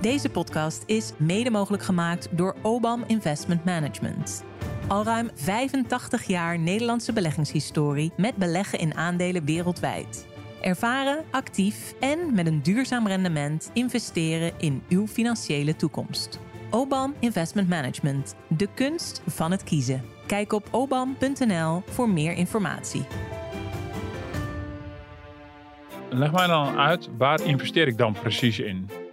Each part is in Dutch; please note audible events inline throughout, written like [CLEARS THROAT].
Deze podcast is mede mogelijk gemaakt door OBAM Investment Management. Al ruim 85 jaar Nederlandse beleggingshistorie met beleggen in aandelen wereldwijd. Ervaren, actief en met een duurzaam rendement investeren in uw financiële toekomst. OBAM Investment Management, de kunst van het kiezen. Kijk op obam.nl voor meer informatie. Leg mij dan uit, waar investeer ik dan precies in?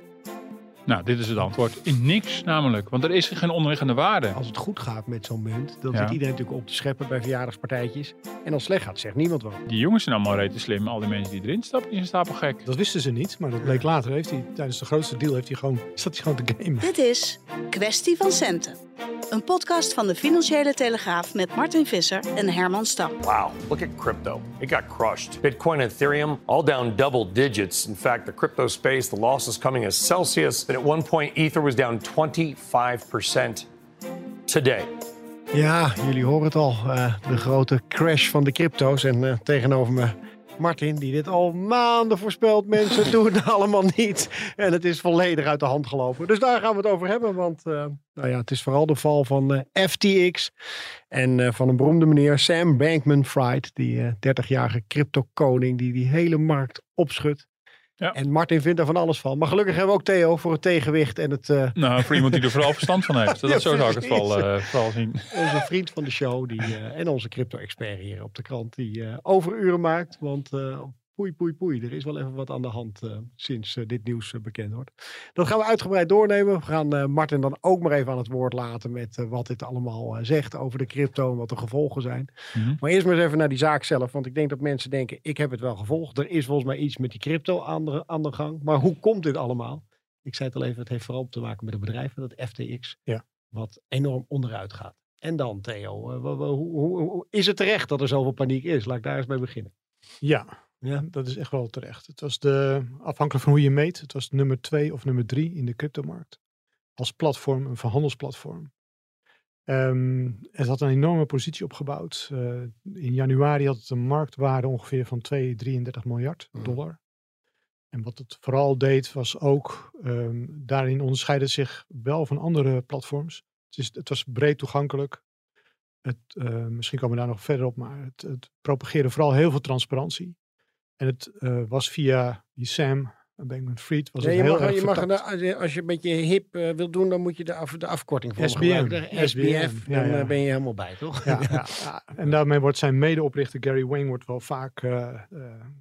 Nou, dit is het antwoord. In niks namelijk, want er is geen onderliggende waarde. Als het goed gaat met zo'n munt, dan Ja. zit iedereen natuurlijk op te scheppen bij verjaardagspartijtjes. En als het slecht gaat, zegt niemand wat. Die jongens zijn allemaal rete slim. Al die mensen die erin stappen, die zijn stapelgek. Dat wisten ze niet, maar dat bleek later. Heeft hij, tijdens de grootste deal heeft hij gewoon, [LAUGHS] zat hij gewoon te gamen. Dit is Kwestie van Centen. Een podcast van de Financiële Telegraaf met Martin Visser en Herman Stam. Wow, look at crypto. It got crushed. Bitcoin and Ethereum all down double digits. In fact, the crypto space, the losses coming as Celsius. And at one point, Ether was down 25% today. Ja, jullie horen het al. eh, de grote crash van de crypto's. En eh, tegenover me Martin, die dit al maanden voorspelt. Mensen doen het allemaal niet. En het is volledig uit de hand gelopen. Dus daar gaan we het over hebben. Want eh, nou ja, het is vooral de val van eh, FTX. En eh, van een beroemde meneer Sam Bankman-Fried. Die eh 30-jarige crypto-koning die die hele markt opschudt. Ja. En Martin vindt er van alles van. Maar gelukkig hebben we ook Theo voor het tegenwicht en het... eh, Nou, voor iemand die er vooral verstand van heeft. Dat, [LAUGHS] Ja, zo zou ik het vooral, vooral zien. [LAUGHS] onze vriend van de show die, eh, en onze crypto-expert hier op de krant, die overuren maakt. Want poei, poei, poei, er is wel even wat aan de hand eh, sinds eh, dit nieuws eh, bekend wordt. Dat gaan we uitgebreid doornemen. We gaan Martin dan ook maar even aan het woord laten met wat dit allemaal zegt over de crypto en wat de gevolgen zijn. Mhm. Maar eerst maar eens even naar die zaak zelf, want ik denk dat mensen denken, ik heb het wel gevolgd. Er is volgens mij iets met die crypto aan de, aan de gang. Maar hoe komt dit allemaal? Ik zei het al even, het heeft vooral te maken met een bedrijf, dat FTX, Ja. wat enorm onderuit gaat. En dan, Theo, hoe, hoe- is het terecht dat er zoveel paniek is? Laat ik daar eens mee beginnen. Ja, Ja. dat is echt wel terecht. Het was de, afhankelijk van hoe je meet, het was nummer twee of nummer drie in de cryptomarkt. Als platform, een verhandelsplatform. Ehm, het had een enorme positie opgebouwd. Eh, in januari had het een marktwaarde ongeveer van 2, 33 miljard Mhm. dollar. En wat het vooral deed was ook, ehm, daarin onderscheidde zich wel van andere platforms. Het, is, het was breed toegankelijk. Het, eh, misschien komen we daar nog verder op, maar het, het propageerde vooral heel veel transparantie. En het eh, was via die Sam Bankman-Fried. Was Nee, het je heel mag, erg je mag als, je, een beetje hip eh, wil doen, dan moet je de, af, de afkorting voor SBM. SBF, dan ja, eh, ben je helemaal bij, toch? Ja. [LAUGHS] En daarmee wordt zijn medeoprichter Gary wordt wel vaak eh, eh,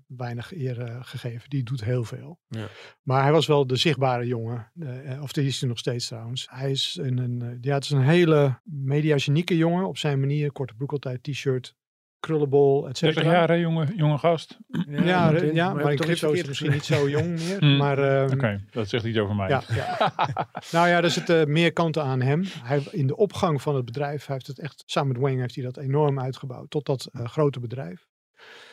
weinig eer eh, gegeven. Die doet heel veel. Ja. Maar hij was wel de zichtbare jongen. eh, of die is hij nog steeds trouwens. Hij is een, een, eh, ja, het is een hele mediagenieke jongen. Op zijn manier. Korte broek altijd, t-shirt, krullenbol, et 30 cetera. jaar, hè, jonge, jonge gast. Ja, ja, maar, in ik iets crypto is misschien niet zo jong meer. Hmm. Maar ehm, Oké, dat zegt iets over mij. ja, ja. [LAUGHS] nou ja, er zitten meer kanten aan hem. Hij, in de opgang van het bedrijf, hij heeft het echt, samen met Wang heeft hij dat enorm uitgebouwd tot dat eh, grote bedrijf.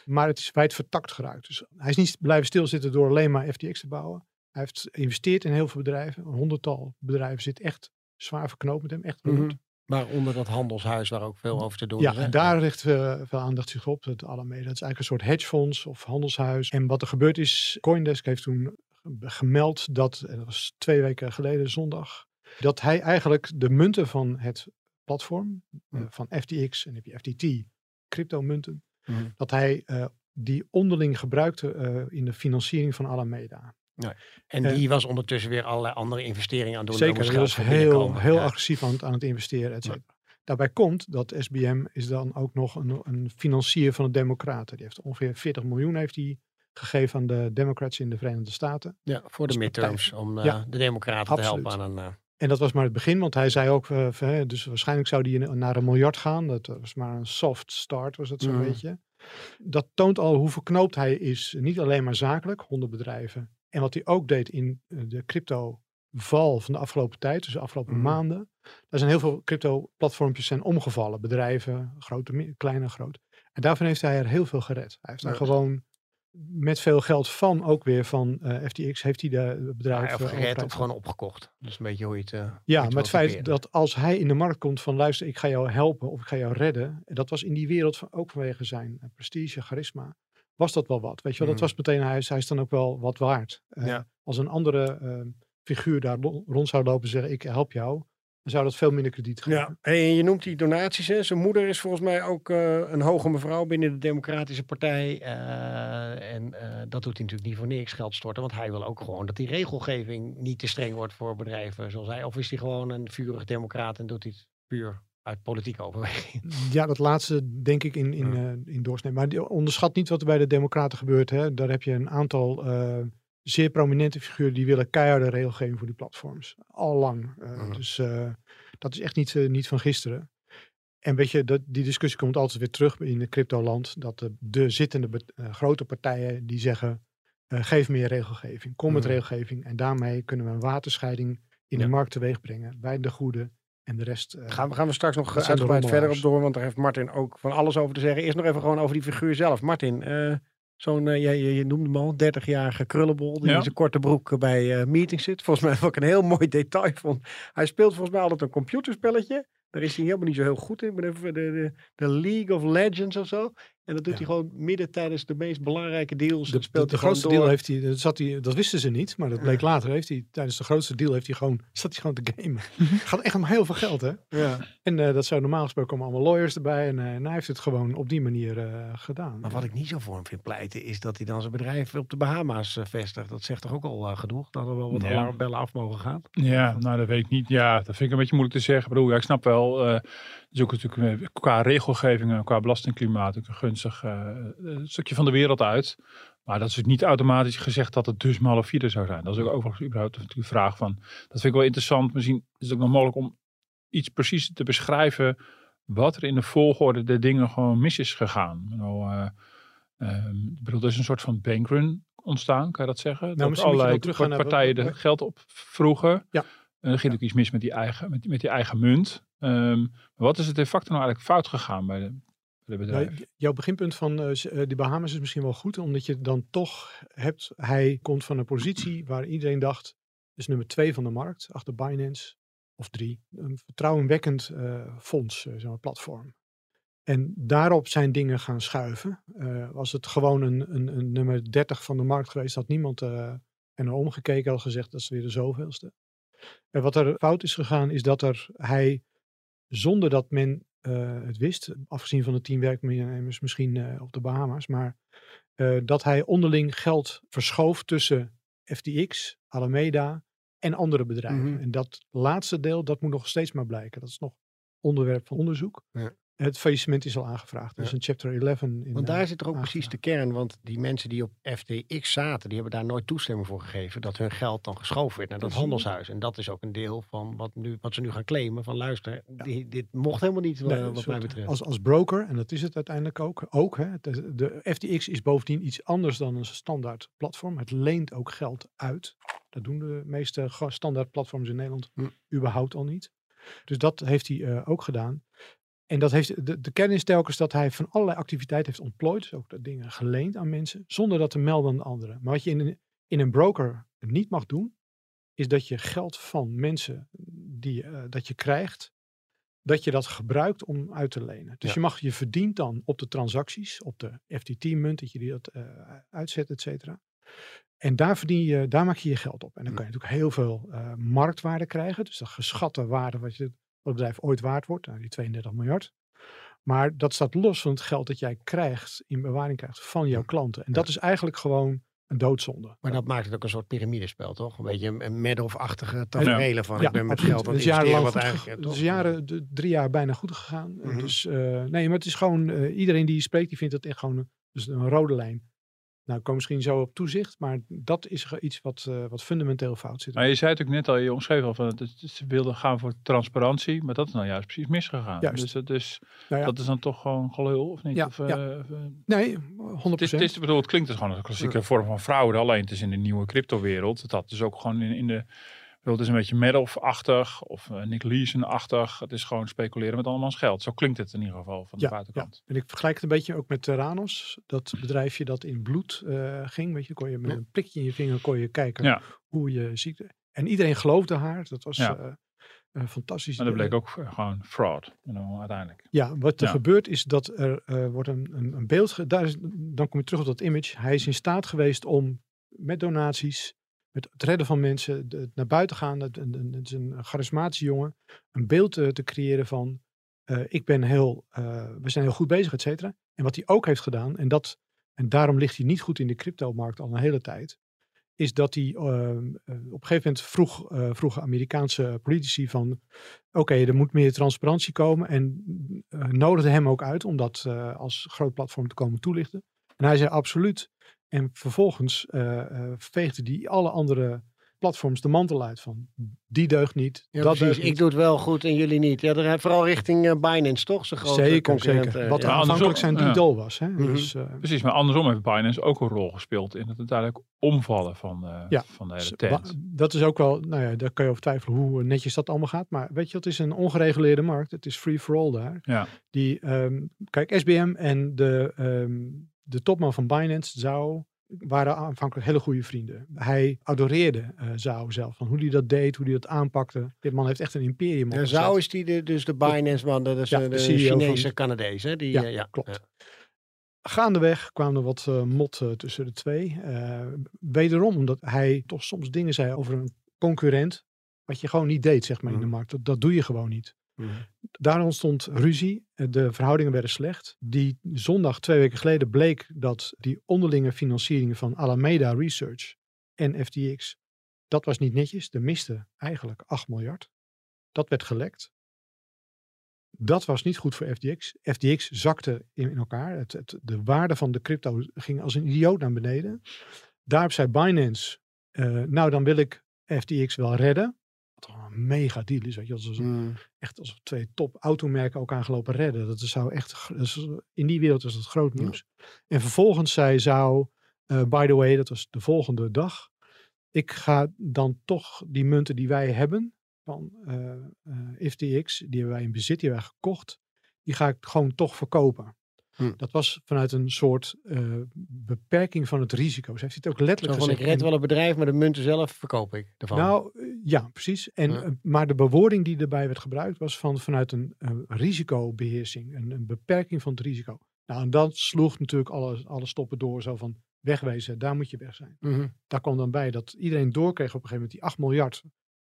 Maar het is wijd vertakt geraakt. Dus hij is niet blijven stilzitten door alleen maar FTX te bouwen. Hij heeft geïnvesteerd in heel veel bedrijven. Een honderdtal bedrijven zit echt zwaar verknoopt met hem. Echt Mhm. Honderd. Waaronder dat handelshuis waar ook veel over te doen Ja, is. en daar richt eh, veel aandacht zich op. Het Alameda. Dat is eigenlijk een soort hedgefonds of handelshuis. En wat er gebeurd is, Coindesk heeft toen gemeld dat, en dat was twee weken geleden zondag, dat hij eigenlijk de munten van het platform, eh, van FTX en heb je FTT, cryptomunten, Mhm. dat hij eh, die onderling gebruikte eh, in de financiering van Alameda. En die was ondertussen weer allerlei andere investeringen aan het doen. Zeker, dat heel, heel Ja. agressief aan het, aan het investeren, et cetera. Daarbij komt dat SBM is dan ook nog een, een financier van de Democraten. Die heeft ongeveer 40 miljoen heeft hij gegeven aan de Democrats in de Verenigde Staten. Ja, voor de als midterms. Om eh, Ja, de democraten te helpen aan een... eh, En dat was maar het begin, want hij zei ook, eh, dus waarschijnlijk zou die naar een miljard gaan. Dat was maar een soft start, was dat zo'n Mhm. beetje. Dat toont al hoe verknoopt hij is. Niet alleen maar zakelijk, 100 bedrijven. En wat hij ook deed in eh, de crypto-val van de afgelopen tijd, dus de afgelopen Mhm. maanden. Daar zijn heel veel crypto-platformpjes zijn omgevallen. Bedrijven, grote, kleine, groot. En daarvan heeft hij er heel veel gered. Hij heeft daar Ja. gewoon met veel geld van, ook weer van eh, FTX, heeft hij de Ja, bedrijven... of eh, gered of gewoon opgekocht. Dus een beetje hoe je het... eh, ja, maar het feit dat als hij in de markt komt van luister, ik ga jou helpen of ik ga jou redden. En dat was in die wereld van, ook vanwege zijn eh, prestige, charisma. Was dat wel wat? Weet je wel, dat Mhm. was meteen, hij is, hij is dan ook wel wat waard. Eh, Ja. Als een andere eh, figuur daar rond zou lopen en zeggen ik help jou. Dan zou dat veel minder krediet geven. Ja, en je noemt die donaties. Hè. Zijn moeder is volgens mij ook eh, een hoge mevrouw binnen de Democratische Partij. eh, en dat doet hij natuurlijk niet voor niks geld storten. Want hij wil ook gewoon dat die regelgeving niet te streng wordt voor bedrijven zoals hij. Of is hij gewoon een vurig democraat en doet hij het puur uit politieke overweging? [LAUGHS] Ja, dat laatste denk ik in, in, eh, in doorsnee. Maar onderschat niet wat er bij de Democraten gebeurt. Hè. Daar heb je een aantal eh, zeer prominente figuren die willen keiharde regelgeving voor die platforms. Al lang. Eh. Dus dat is echt niet, niet van gisteren. En weet je, dat, die discussie komt altijd weer terug in de cryptoland. Dat de, de zittende grote partijen die zeggen, geef meer regelgeving. Kom met Mhm. regelgeving. En daarmee kunnen we een waterscheiding in Ja. de markt teweeg brengen. Bij de goede en de rest. eh, Gaan we, gaan we straks nog de uitgebreid verder op door. Want daar heeft Martin ook van alles over te zeggen. Eerst nog even gewoon over die figuur zelf. Martin, eh, zo'n, eh, jij- je, je noemde hem al, 30-jarige krullenbol. Die Ja. in zijn korte broek eh, bij eh meetings zit. Volgens mij [LAUGHS] ook een heel mooi detail. Vond. Hij speelt volgens mij altijd een computerspelletje. Daar is hij helemaal niet zo heel goed in. Ik ben even de, de, de League of Legends of zo. En dat doet Ja. hij gewoon midden tijdens de meest belangrijke deals. De, speelt de grootste door. deal heeft hij, dat, zat hij, dat wisten ze niet, maar dat bleek later. Heeft hij, tijdens de grootste deal heeft hij gewoon, zat hij gewoon te gamen. [LAUGHS] Gaat echt om heel veel geld, hè? Ja. En eh, dat zou normaal gesproken komen allemaal lawyers erbij. En, eh, en hij heeft het gewoon op die manier eh, gedaan. Maar wat ik niet zo voor hem vind pleiten, is dat hij dan zijn bedrijf op de Bahama's vestigt. Dat zegt toch ook al genoeg? Dat er wel wat Ja. alarmbellen af mogen gaan. Ja, nou dat weet ik niet. Ja, dat vind ik een beetje moeilijk te zeggen. Ik bedoel, ja, ik snap wel, eh het is ook natuurlijk qua regelgeving en qua belastingklimaat ook een gunstig eh, eh, stukje van de wereld uit. Maar dat is niet automatisch gezegd dat het dus malafide zou zijn. Dat is ook overigens überhaupt natuurlijk de vraag van. Dat vind ik wel interessant. Misschien is het ook nog mogelijk om iets precies te beschrijven wat er in de volgorde der dingen gewoon mis is gegaan. Eh, ehm, ik bedoel, er is een soort van bankrun ontstaan, kan je dat zeggen? dat Nou, je allerlei partijen er geld op vroegen. Ja. En er ging ook iets mis met die eigen, met, met die eigen munt. Ehm, wat is het de facto nou eigenlijk fout gegaan bij de, de Nou, bedrijven? jouw beginpunt van eh, z- eh, die Bahamas is misschien wel goed, omdat je dan toch hebt, hij komt van een positie waar iedereen dacht, is nummer twee van de markt, achter Binance of drie, een vertrouwenwekkend eh, fonds, eh, maar, platform. En daarop zijn dingen gaan schuiven. Eh, was het gewoon een, een, een nummer 30 van de markt geweest, had niemand eh er naar omgekeken, had gezegd dat is weer de zoveelste. En wat er fout is gegaan, is dat er hij, zonder dat men eh, het wist, afgezien van de tien werknemers misschien eh, op de Bahama's, maar eh, dat hij onderling geld verschoof tussen FTX, Alameda en andere bedrijven. Mhm. En dat laatste deel, dat moet nog steeds maar blijken. Dat is nog onderwerp van onderzoek. Ja. Het faillissement is al aangevraagd. Er is Ja. een chapter 11 in. Want eh, daar zit toch ook precies de kern. Want die mensen die op FTX zaten, die hebben daar nooit toestemming voor gegeven. Dat hun geld dan geschoven werd naar dat Dat is- handelshuis. En dat is ook een deel van wat, nu, wat ze nu gaan claimen. Van luister, die, dit mocht helemaal niet, eh, Nee, wat mij betreft. Als, als broker, en dat is het uiteindelijk ook. ook hè, de FTX is bovendien iets anders dan een standaard platform. Het leent ook geld uit. Dat doen de meeste standaard platforms in Nederland Hm. überhaupt al niet. Dus dat heeft hij eh, ook gedaan. En dat heeft, de, de kern is telkens dat hij van allerlei activiteiten heeft ontplooid. Dus ook de dingen geleend aan mensen, zonder dat te melden aan de anderen. Maar wat je in een, in een broker niet mag doen, is dat je geld van mensen die, eh, dat je krijgt, dat je dat gebruikt om uit te lenen. Dus Ja. je mag, je verdient dan op de transacties, op de FTT-munt, dat je die dat eh, uitzet, et cetera. En daar, verdien je, daar maak je je geld op. En dan kan je natuurlijk heel veel eh, marktwaarde krijgen. Dus de geschatte waarde wat je, het bedrijf ooit waard wordt. Nou, die 32 miljard. Maar dat staat los van het geld dat jij krijgt, in bewaring krijgt van jouw klanten. En dat is eigenlijk gewoon een doodzonde. Maar dat maakt het ook een soort piramidespel, toch? Een beetje een- Madoff-achtige tafereelen van. Ja, ik ben met absoluut. geld aan Het investeren. Wat eigenlijk, ge- eh, Het is jaren, de, drie jaar bijna goed gegaan. Eh, Mhm. Dus eh, nee, maar het is gewoon, eh, iedereen die je spreekt, die vindt het echt gewoon een- dus een rode lijn. Nou, ik kom misschien zo op toezicht, maar dat is iets wat, eh, wat fundamenteel fout zit. Maar je zei natuurlijk net al, je omschreef al van het, het- ze wilden gaan voor transparantie, maar dat is nou juist precies misgegaan. Juist. Dus, dat is, Nou ja, dat is dan toch gewoon gelul, of niet? Ja, of, eh, ja. eh, nee, 100%. Het, is, het, is, bedoel, het klinkt dus gewoon als een klassieke vorm van fraude. Alleen het is in de nieuwe cryptowereld. Het had dus ook gewoon in, in de... bedoel, Het is een beetje Madoff-achtig of eh, Nick Leeson-achtig. Het is gewoon speculeren met allemaal geld. Zo klinkt het in ieder geval van de buitenkant. En ik vergelijk het een beetje ook met Terranos. Dat bedrijfje dat in bloed eh, ging. Weet je, kon je met Ja. een prikje in je vinger kon je kijken Ja. hoe je ziekte. En iedereen geloofde haar. Dat was Ja. eh, eh, fantastisch. Maar dat bleek ook eh, gewoon fraud, you know, uiteindelijk. Ja, wat er Ja. gebeurt is dat er eh, wordt een, een, een beeld. ge- Daar is, dan kom je terug op dat image. Hij is in staat geweest om met donaties, met het redden van mensen, het naar buiten gaan. Het, het- is een charismatische jongen. Een beeld te, te creëren van. eh, ik ben heel, eh, we zijn heel goed bezig, et cetera. En wat hij ook heeft gedaan, en, dat, en daarom ligt hij niet goed in de cryptomarkt al een hele tijd, is dat hij ehm, eh, op een gegeven moment vroeg, eh, vroegen Amerikaanse politici van, oké, er moet meer transparantie komen en eh, nodigde hem ook uit om dat eh, als groot platform te komen toelichten. En hij zei absoluut. En vervolgens eh, eh, veegde hij alle andere platforms de mantel uit van, die deugt niet, Ja, dat precies. deugt Ik niet. doe het wel goed en jullie niet. Ja, er- vooral richting eh, Binance, toch? Zijn grote Zeker, concurrent. zeker. Wat ja. Aanvankelijk zijn die ja. dol was. Hè? Mhm. Dus, eh, Precies, maar andersom heeft Binance ook een rol gespeeld in het uiteindelijk omvallen van, eh, Ja, van de hele S- tent. wa- Dat is ook wel, nou ja, daar kan je over twijfelen hoe netjes dat allemaal gaat. Maar weet je, het is een ongereguleerde markt. Het is free for all daar. Ja. Die, ehm, kijk, SBM en de, ehm, de topman van Binance, Zhao, waren aanvankelijk hele goede vrienden. Hij adoreerde Zhao zelf, van hoe hij dat deed, hoe hij dat aanpakte. Dit man heeft echt een imperium Ja. Zhao is die de, dus de Binance-man, dat is Ja, eh, de de, CEO Chinese van- Canadees. Hè? Die, Ja, eh, ja, klopt. Gaandeweg kwam er wat eh, mot eh, tussen de twee. Wederom omdat hij toch soms dingen zei over een concurrent. Wat je gewoon niet deed, zeg maar, in de Mhm. markt. Dat, dat doe je gewoon niet. Daar ontstond ruzie. De verhoudingen werden slecht. Die zondag, twee weken geleden, bleek dat die onderlinge financieringen van Alameda Research en FTX, dat was niet netjes. Er miste eigenlijk 8 miljard. Dat werd gelekt. Dat was niet goed voor FTX. FTX zakte in, elkaar. Het, de waarde van de crypto ging als een idioot naar beneden. Daarop zei Binance, eh, nou dan wil ik FTX wel redden. Een mega deal is. Weet je, als, echt als twee top automerken elkaar gelopen redden. Dat zou echt, in die wereld is dat groot Ja. nieuws. En vervolgens zei zou, eh, by the way, dat was de volgende dag. Ik ga dan toch die munten die wij hebben van eh, eh, FTX, die hebben wij in bezit, die hebben wij gekocht. Die ga ik gewoon toch verkopen. Hm. Dat was vanuit een soort eh, beperking van het risico. Ze heeft het ook Zo letterlijk van, ik gezegd. red En- wel een bedrijf, maar de munten zelf verkoop ik ervan. nou, ja, precies. En, Ja. eh, Maar de bewoording die erbij werd gebruikt was van, vanuit een eh, risicobeheersing, een, een beperking van het risico. Nou, en dat sloeg natuurlijk alle, alle stoppen door, zo van wegwezen, daar moet je weg zijn. Mhm. Daar kwam dan bij dat iedereen doorkreeg op een gegeven moment die 8 miljard.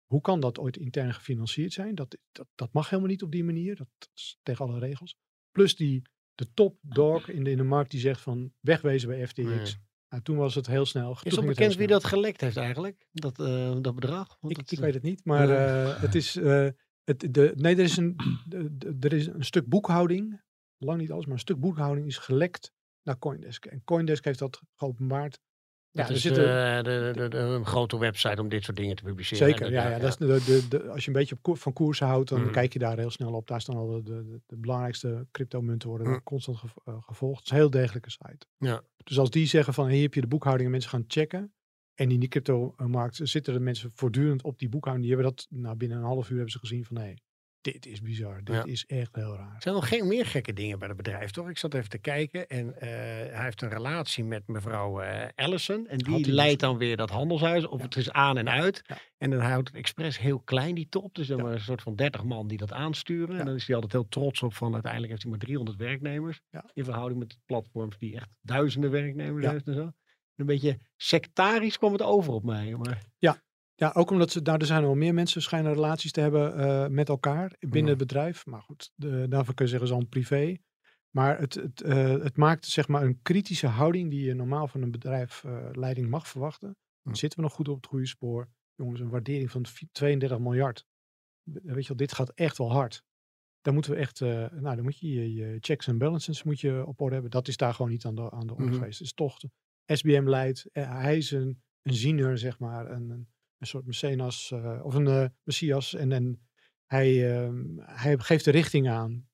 Hoe kan dat ooit intern gefinancierd zijn? Dat, dat, dat mag helemaal niet op die manier. Dat, dat is tegen alle regels. Plus die, de top dog in de, in de markt die zegt van wegwezen bij FTX. Nee. Nou, toen was het heel snel. Is het bekend wie dat gelekt heeft eigenlijk? Dat, eh, dat bedrag? Want Ik, dat, ik eh, weet het niet, maar eh, het is, het, de, nee, er is, een, de- er is een stuk boekhouding, lang niet alles, maar een stuk boekhouding is gelekt naar Coindesk. En Coindesk heeft dat geopenbaard. Ja, er is zitten- eh, de, de, de- een grote website om dit soort dingen te publiceren. Zeker, ja, ja, dat is de, de, de, als je een beetje op van koersen houdt, dan Mhm. kijk je daar heel snel op. Daar staan al de, de, de belangrijkste cryptomunten worden daar constant eh, gevolgd. Het is een heel degelijke site. Ja. Dus als die zeggen van hier heb je de boekhouding en mensen gaan checken. En in die crypto-markt zitten de mensen voortdurend op die boekhouding. Die hebben dat, nou, binnen een half uur hebben ze gezien van nee, dit is bizar. Dit Ja. is echt heel raar. Er zijn nog geen meer gekke dingen bij het bedrijf, toch? Ik zat even te kijken en eh, hij heeft een relatie met mevrouw eh, Allison. En die leidt dus. dan weer dat handelshuis, of Ja. het is aan en uit. Ja. En dan houdt het expres heel klein, die top. Dus dan maar een soort van 30 man die dat aansturen. En dan is hij altijd heel trots op van uiteindelijk heeft hij maar 300 werknemers. In verhouding met platforms die echt duizenden werknemers heeft en zo. Een beetje sectarisch kwam het over op mij. Maar Ja, ook omdat ze, daar er zijn wel meer mensen schijnen relaties te hebben eh, met elkaar binnen Ja. het bedrijf. Maar goed, de, daarvoor kun je zeggen, al privé. Maar het, het, eh, het maakt zeg maar een kritische houding die je normaal van een bedrijfleiding mag verwachten. Ja. Dan zitten we nog goed op het goede spoor. Jongens, een waardering van vi- 32 miljard. Weet je wel, dit gaat echt wel hard. Dan moeten we echt, eh, nou dan moet je je, je checks en balances moet je op orde hebben. Dat is daar gewoon niet aan de, aan de orde Mhm. geweest. Het is toch, SBM leidt. Eh, hij is een, een ziener, zeg maar. Een, een, een soort mecenas eh, of een eh, messias. En, en hij, ehm, hij geeft de richting aan.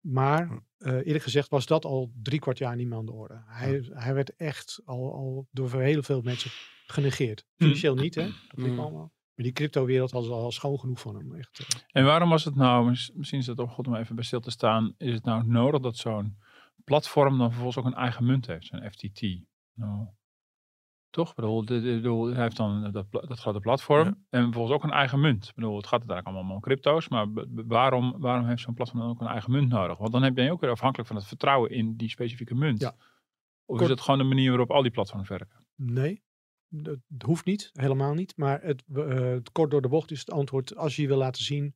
Maar eh, eerlijk gezegd was dat al drie kwart jaar niet meer aan de orde. Hij, hij werd echt al, al door heel veel mensen genegeerd. Financieel niet, hè? Dat Mm. allemaal. Maar die crypto-wereld was al schoon genoeg van hem. Echt. En waarom was het nou, mis- misschien is het ook goed om even bij stil te staan, is het nou nodig dat zo'n platform dan vervolgens ook een eigen munt heeft, zo'n FTT? Nou, toch? Ik bedoel, de- de- bedoel, hij heeft dan dat, dat grote platform en vervolgens ook een eigen munt. Ik bedoel, het gaat uiteindelijk allemaal om crypto's, maar waarom, waarom heeft zo'n platform dan ook een eigen munt nodig? Want dan ben je ook weer afhankelijk van het vertrouwen in die specifieke munt. Ja. Of is het gewoon de manier waarop al die platforms werken? Nee, dat hoeft niet, helemaal niet. Maar het, eh, het kort door de bocht is het antwoord. Als je je wil laten zien,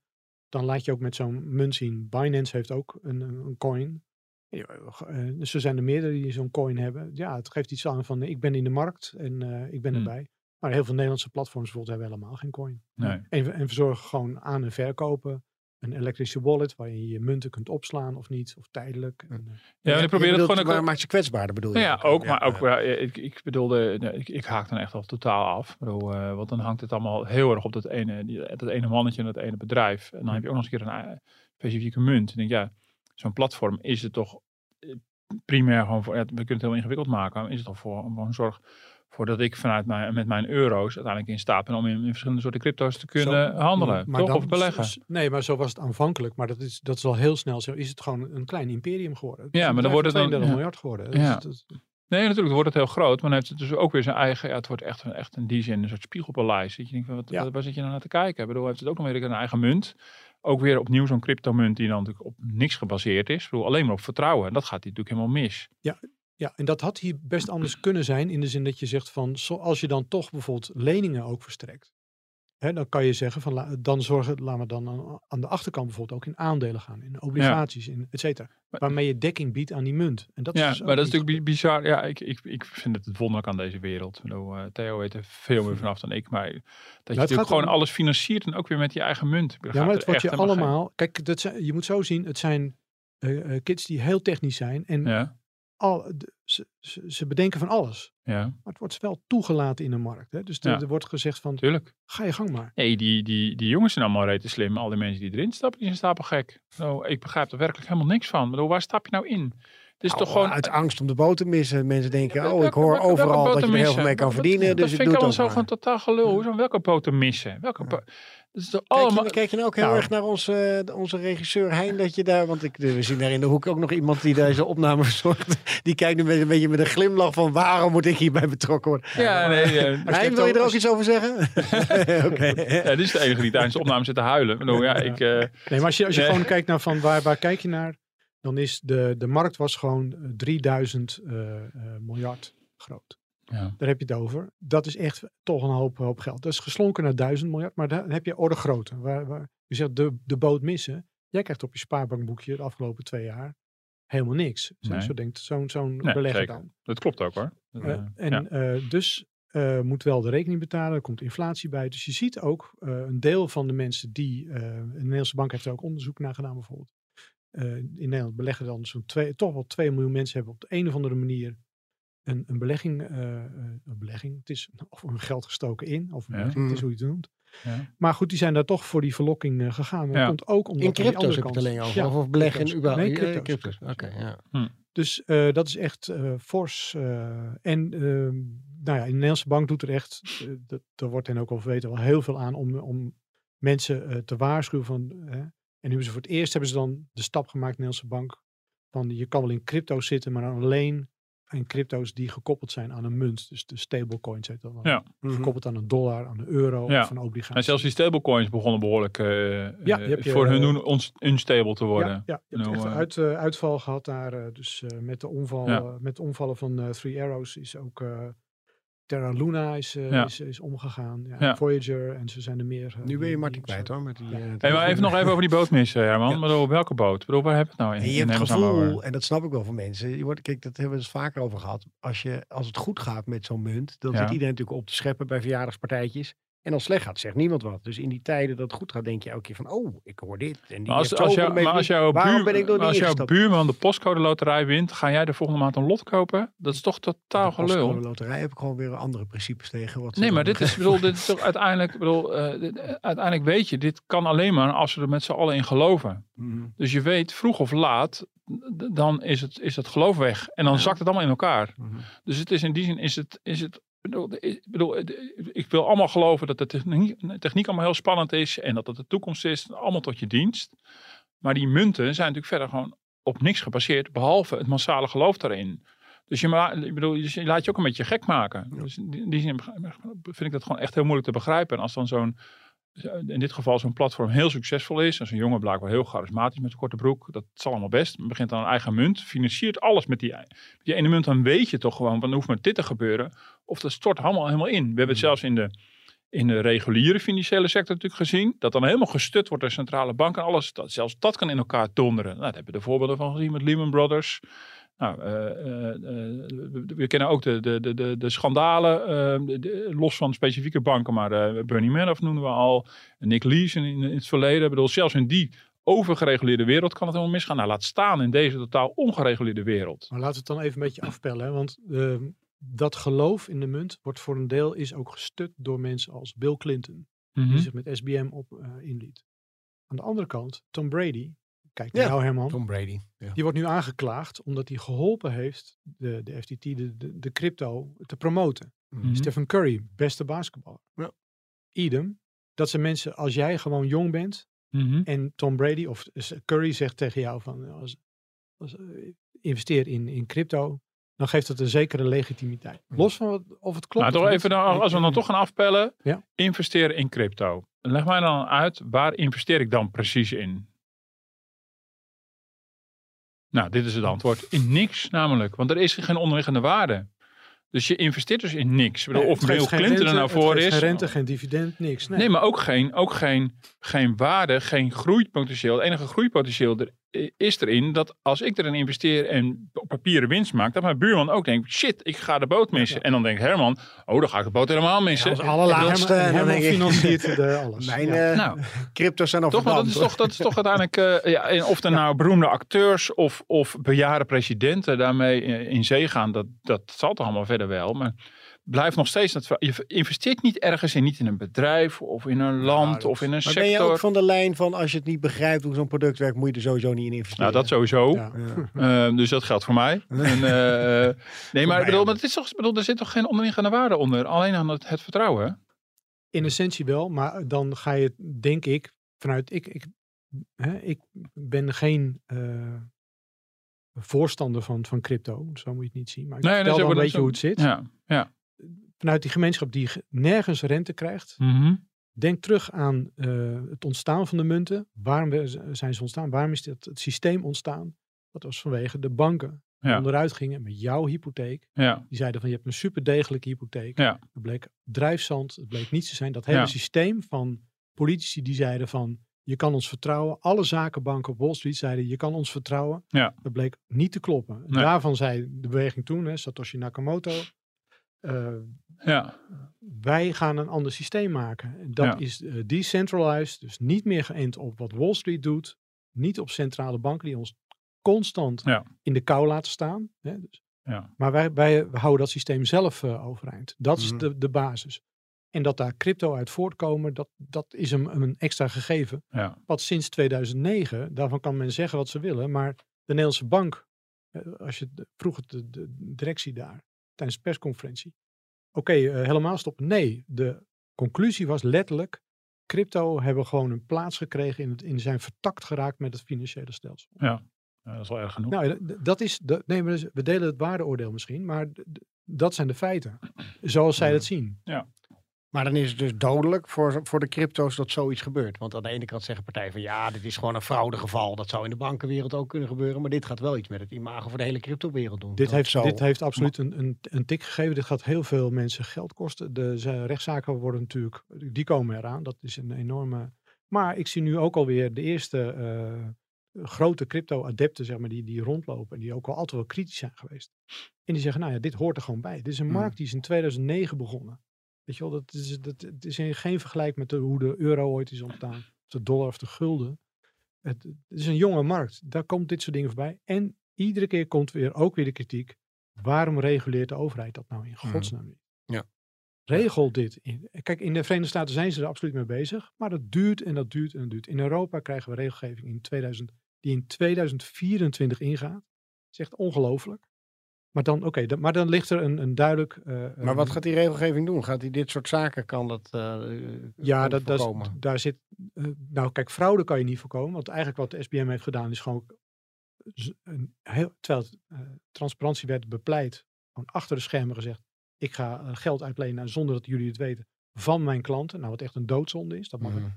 dan laat je ook met zo'n munt zien. Binance heeft ook een een coin. Ja, eh, Dus er zijn er meerdere die zo'n coin hebben. Ja, het geeft iets aan van ik ben in de markt en eh, ik ben Hmm. erbij. Maar heel veel Nederlandse platforms bijvoorbeeld hebben helemaal geen coin. Nee. En, we- en verzorgen gewoon aan en verkopen. Een elektrische wallet waar je je munten kunt opslaan of niet, of tijdelijk. En, eh, Ja, je ik probeer het gewoon ook Waar maakt ze kwetsbaarder bedoel je? Ja, ook, maar ook, ja. ja, ik, ik bedoelde, ik, ik haak dan echt al totaal af. Bedoel, eh, want dan hangt het allemaal heel erg op dat ene, die, dat ene mannetje en dat ene bedrijf. En dan heb je ook nog eens een keer een specifieke munt. En ik denk, ja, zo'n platform is het toch eh, primair gewoon voor, ja, we kunnen het heel ingewikkeld maken, maar is het toch voor, gewoon zorg voor dat ik vanuit mijn, met mijn euro's uiteindelijk in staat ben om in, in verschillende soorten crypto's te kunnen Zo, handelen, maar toch? dan of beleggen. Nee, maar zo was het aanvankelijk. Maar dat is, dat is al heel snel zo. Is het gewoon een klein imperium geworden. Het Ja, maar dan wordt het dan- 32 ja. miljard geworden. Dus Ja. Nee, natuurlijk, dan wordt het heel groot. Maar dan heeft het dus ook weer zijn eigen... Ja, het wordt echt, een- echt in die zin een soort spiegelpaleis. Dat je denkt, van, wat, Ja. waar zit je nou naar te kijken? Ik bedoel, heeft het ook nog weer een eigen munt. Ook weer opnieuw zo'n cryptomunt die dan natuurlijk op niks gebaseerd is. Bedoel, alleen maar op vertrouwen. En dat gaat hier natuurlijk helemaal mis. Ja, en dat had hier best anders kunnen zijn. In de zin dat je zegt van, als je dan toch bijvoorbeeld leningen ook verstrekt. Dan kan je zeggen van, la- dan zorgen, laten we dan aan, de achterkant bijvoorbeeld ook in aandelen gaan. In obligaties, in et cetera. Waarmee je dekking biedt aan die munt. En dat ja, is maar dat is natuurlijk bi- bizar. Ja, ik, ik, ik vind het het wonderlijk aan deze wereld. Eh, Theo weet er veel meer [LAUGHS] vanaf dan ik. Maar dat je natuurlijk gewoon om- alles financiert en ook weer met je eigen munt. Ja, maar het wordt je allemaal... Kijk, dat zijn, je moet zo zien, het zijn eh, eh, kids die heel technisch zijn. En Ja, al, ze, ze, ze bedenken van alles. ja, Maar het wordt wel toegelaten in de markt. Hè? Dus de- Ja. er wordt gezegd van, tuurlijk. ga je gang maar. Nee, die, die, die jongens zijn allemaal rete slim. Al die mensen die erin stappen, die zijn stapelgek. Nou, ik begrijp er werkelijk helemaal niks van. Bedoel, waar stap je nou in? Het is Nou, toch gewoon... Uit angst om de boot te missen. Mensen denken, oh, ik hoor welke- welke overal dat je er heel veel mee kan verdienen. Dat Dus ik vind doe ik allemaal ook zo maar. van totaal gelul. Hoezo welke boter missen? Welke po- Dat is toch Kijk je, kijk je nou ook heel Nou. erg naar onze, onze regisseur Hein, dat je daar, want ik, we zien daar in de hoek ook nog iemand die deze opname [LAUGHS] verzorgt. Die kijkt een beetje met een glimlach van waarom moet ik hierbij betrokken worden? Ja, nee, eh, Hein, wil je er ook iets over zeggen? [LAUGHS] Oké. ja, dit is de enige die tijdens de opname zit te huilen. Bedoel, ja, ik... eh, Nee, maar als je, als je Nee. gewoon kijkt naar van waar, waar kijk je naar, dan is de, de markt was gewoon eh, 3000 eh, eh, miljard groot. Ja. Daar heb je het over. Dat is echt toch een hoop, hoop geld. Dat is geslonken naar 1000 miljard, maar daar heb je orde grootte. Waar, waar, je zegt de, de boot missen. Jij krijgt op je spaarbankboekje de afgelopen twee jaar helemaal niks. Zo, Nee. zo denkt zo'n zo'n Nee, belegger zeker. dan. Dat klopt ook hoor. Eh, eh, en ja. eh, dus moet wel de rekening betalen. Er komt inflatie bij. Dus je ziet ook een deel van de mensen die. de Nederlandse bank heeft er ook onderzoek naar gedaan, bijvoorbeeld. In Nederland beleggen dan zo'n twee, toch wel 2 miljoen mensen hebben op de een of andere manier een, een belegging. eh, eh, een belegging. Het is [LAUGHS] of een geld gestoken in, of een Ja. belegging, het is Mhm. hoe je het noemt. Ja. Maar goed, die zijn daar toch voor die verlokking eh, gegaan. Maar Ja. dat komt ook omdat In crypto's andere heb je het kant- alleen over. Ja, of, of beleggen in crypto's. überhaupt. Nee, crypto's. crypto's. Oké, ja. Dus eh, dat is echt eh, fors. eh, en ehm, nou ja, de Nederlandse bank doet er echt, dat, daar wordt hen ook al verweten, wel heel veel aan om, om mensen eh, te waarschuwen van. en nu hebben ze voor het eerst hebben ze dan de stap gemaakt, de Nederlandse bank, van je kan wel in crypto's zitten, maar dan alleen in crypto's die gekoppeld zijn aan een munt. Dus de stablecoins heet dat dan. Ja. Mhm. Gekoppeld aan een dollar, aan een euro Ja. of een obligatie. En zelfs die stablecoins begonnen behoorlijk eh, Ja, eh, je hebt je, voor hun eh, doen ons unstable te worden. Ja, ja je hebt Nou, echt eh, uit, eh, uitval gehad daar. eh, dus eh, met, de omval, Ja. eh, met de omvallen van eh, Three Arrows is ook eh, Terra Luna is, eh, Ja. is, is omgegaan. Ja, Ja. Voyager en ze zijn er meer. eh, Nu ben je Martin kwijt hoor. Met die, eh, Hey, maar even nog even over die boot missen, [LAUGHS] Herman. Ja. Maar bedoel, welke boot? Ik Bedoel, waar heb je het nou in? En je in hebt het gevoel, en dat snap ik wel van mensen. Je wordt, kijk, dat hebben we het vaker over gehad. Als, je, als het goed gaat met zo'n munt, dan Ja. zit iedereen natuurlijk op te scheppen bij verjaardagspartijtjes. En als het slecht gaat, zegt niemand wat. Dus in die tijden dat het goed gaat, denk je elke keer van, oh, ik hoor dit. En die Maar als, als, jou, maar jouw buur- ben ik nog maar niet als jouw ingestapt? buurman de postcode loterij wint, ga jij de volgende maand een lot kopen? Dat is toch totaal De postcode gelul? loterij heb ik gewoon weer andere principes tegen. Wat Nee, maar dit is, bedoel, dit is toch uiteindelijk, bedoel, eh, dit- uiteindelijk weet je, dit kan alleen maar als we er met z'n allen in geloven. Mhm. Dus je weet, vroeg of laat, dan is het, is het geloof weg. En dan zakt het allemaal in elkaar. Mhm. Dus het is in die zin, is het, is het ik bedoel, ik wil allemaal geloven dat de techniek, techniek allemaal heel spannend is en dat het de toekomst is, allemaal tot je dienst. Maar die munten zijn natuurlijk verder gewoon op niks gebaseerd, behalve het massale geloof daarin. Dus je, ik bedoel, je laat je ook een beetje gek maken. Dus in die zin vind ik dat gewoon echt heel moeilijk te begrijpen. En als dan zo'n, in dit geval zo'n platform heel succesvol is, en zo'n jongen blijkbaar heel charismatisch met een korte broek, dat zal allemaal best. Begint dan een eigen munt, financiert alles met die, met die ene munt, dan weet je toch gewoon, van hoeft maar dit te gebeuren. Of dat stort allemaal helemaal in. We hebben het zelfs in de, in de reguliere financiële sector natuurlijk gezien. Dat dan helemaal gestut wordt door centrale banken. Alles, dat, zelfs dat kan in elkaar donderen. Nou, daar hebben we de voorbeelden van gezien met Lehman Brothers. Nou, eh, eh, eh, we, kennen ook de, de, de, de, schandalen, eh, de- los van specifieke banken, maar Bernie Madoff noemen we al, Nick Lees in, het verleden. Ik bedoel, zelfs in die overgereguleerde wereld kan het helemaal misgaan. Nou, laat staan in deze totaal ongereguleerde wereld. Maar laten we het dan even een beetje afpellen. Hè? Want ehm, dat geloof in de munt wordt voor een deel is ook gestut door mensen als Bill Clinton. Mhm. Die zich met SBM op inliet. Aan de andere kant, Tom Brady. Kijk naar Ja, jou Herman. Tom Brady. Ja. Die wordt nu aangeklaagd omdat hij geholpen heeft de, de FTT, de, de, de crypto, te promoten. Mhm. Stephen Curry, beste basketballer. Ja. Idem. Dat zijn mensen, als jij gewoon jong bent Mhm. en Tom Brady of s- Curry zegt tegen jou van eh, als, als, eh, investeer in, in crypto, dan geeft dat een zekere legitimiteit. Los van wat, of het klopt. Nou, toch even, dan, als we dan toch gaan afpellen, Ja. investeren in crypto. Leg mij dan uit, waar investeer ik dan precies in? Nou, dit is het antwoord. In niks namelijk, want er is geen onderliggende waarde. Dus je investeert dus in niks. Nee, of Bill Clinton er rente, nou het voor is. Geen rente, geen dividend, niks. Nee. Nee, maar ook geen, ook geen, geen waarde, geen groeipotentieel. Het enige groeipotentieel er, is erin dat als ik erin investeer en op papieren winst maak, dat mijn buurman ook denkt, shit, ik ga de boot missen. En dan denkt Herman, oh, dan ga ik de boot helemaal missen. als allerlaatste. Herman, dan Herman denk ik- financiert de [LAUGHS] alles. Mijn Ja. eh, Nou, crypto's zijn al toch, dat is toch, dat is toch uiteindelijk, eh, ja, en of er nou beroemde acteurs of, of bejaarde presidenten daarmee in, in zee gaan, dat, dat zal toch allemaal verder wel. Maar blijft nog steeds, dat, je investeert niet ergens in, niet in een bedrijf of in een land of in een Maar sector. ben je ook van de lijn van als je het niet begrijpt hoe zo'n product werkt, moet je er sowieso niet in investeren? Nou, dat sowieso. Ja. Ja. Eh, dus dat geldt voor mij. [LAUGHS] En, eh, nee, maar, bedoel, maar het is toch, bedoel, er zit toch geen onderliggende waarde onder? Alleen aan het, het vertrouwen. In essentie wel, maar dan ga je, denk ik, vanuit ik, ik, hè, ik ben geen eh, voorstander van, van crypto, zo moet je het niet zien. Maar ik Nee, vertel nee, zo wel een beetje hoe het zit. Ja, ja. Vanuit die gemeenschap die ge- nergens rente krijgt, Mhm. denk terug aan eh, het ontstaan van de munten. Waarom zijn ze ontstaan? Waarom is dit, het systeem ontstaan? Dat was vanwege de banken die Ja. onderuit gingen met jouw hypotheek. ja, Die zeiden van je hebt een superdegelijke hypotheek. Ja. Dat bleek drijfzand, het bleek niets te zijn. Dat hele systeem van politici die zeiden van je kan ons vertrouwen. Alle zakenbanken op Wall Street zeiden je kan ons vertrouwen. Dat bleek niet te kloppen. Nee. Daarvan zei de beweging toen, hè, Satoshi Nakamoto, ja, wij gaan een ander systeem maken. En Dat Ja. is eh, decentralized, dus niet meer geënt op wat Wall Street doet. Niet op centrale banken die ons constant Ja. in de kou laten staan. Hè, dus. Ja. Maar wij, wij houden dat systeem zelf eh, overeind. Dat is Mhm. de, de basis. En dat daar crypto uit voortkomen, dat, dat is een, een extra gegeven. ja. Wat sinds 2009, daarvan kan men zeggen wat ze willen, maar de Nederlandse bank, eh, als je vroeg de directie daar tijdens de persconferentie, oké, eh, helemaal stoppen. Nee, de conclusie was letterlijk, crypto hebben gewoon een plaats gekregen in, het, in zijn vertakt geraakt met het financiële stelsel. Ja, dat is wel erg genoeg. Nou, ja, d- dat is, de, nee, dus- we delen het waardeoordeel misschien, maar dat zijn de feiten. Zoals zij het zien. Maar dan is het dus dodelijk voor, voor de crypto's dat zoiets gebeurt. Want aan de ene kant zeggen partijen van ja, dit is gewoon een fraudegeval. Dat zou in de bankenwereld ook kunnen gebeuren. Maar dit gaat wel iets met het imago voor de hele cryptowereld doen. Dit Dat heeft, zo- dit heeft absoluut een, een, een tik gegeven. Dit gaat heel veel mensen geld kosten. De rechtszaken worden natuurlijk, die komen eraan. Dat is een enorme. Maar ik zie nu ook alweer de eerste eh, grote crypto-adepten, zeg maar, die, die rondlopen. En die ook al altijd wel kritisch zijn geweest. En die zeggen, nou ja, dit hoort er gewoon bij. Dit is een Hmm. markt die is in 2009 begonnen. Weet je wel, dat is, dat, het is in geen vergelijk met de, hoe de euro ooit is ontstaan. De dollar of de gulden. Het, het is een jonge markt. Daar komt dit soort dingen voorbij. En iedere keer komt weer ook weer de kritiek. Waarom reguleert de overheid dat nou in godsnaam niet? Ja. Regel dit. In. Kijk, in de Verenigde Staten zijn ze er absoluut mee bezig. Maar dat duurt en dat duurt en dat duurt. In Europa krijgen we regelgeving in 2000, die in 2024 ingaat. Dat is echt ongelooflijk. Maar dan, oké, maar dan ligt er een, een duidelijk... eh, Maar wat eh, gaat die regelgeving doen? Gaat hij dit soort zaken, kan dat eh, Ja, kan dat, dat is- voorkomen? daar zit. eh, nou, kijk, fraude kan je niet voorkomen. Want eigenlijk wat de SBM heeft gedaan is gewoon. Een heel, terwijl eh, transparantie werd bepleit, gewoon achter de schermen gezegd: ik ga eh, geld uitlenen zonder dat jullie het weten van mijn klanten. Nou, wat echt een doodzonde is, dat mag Mhm.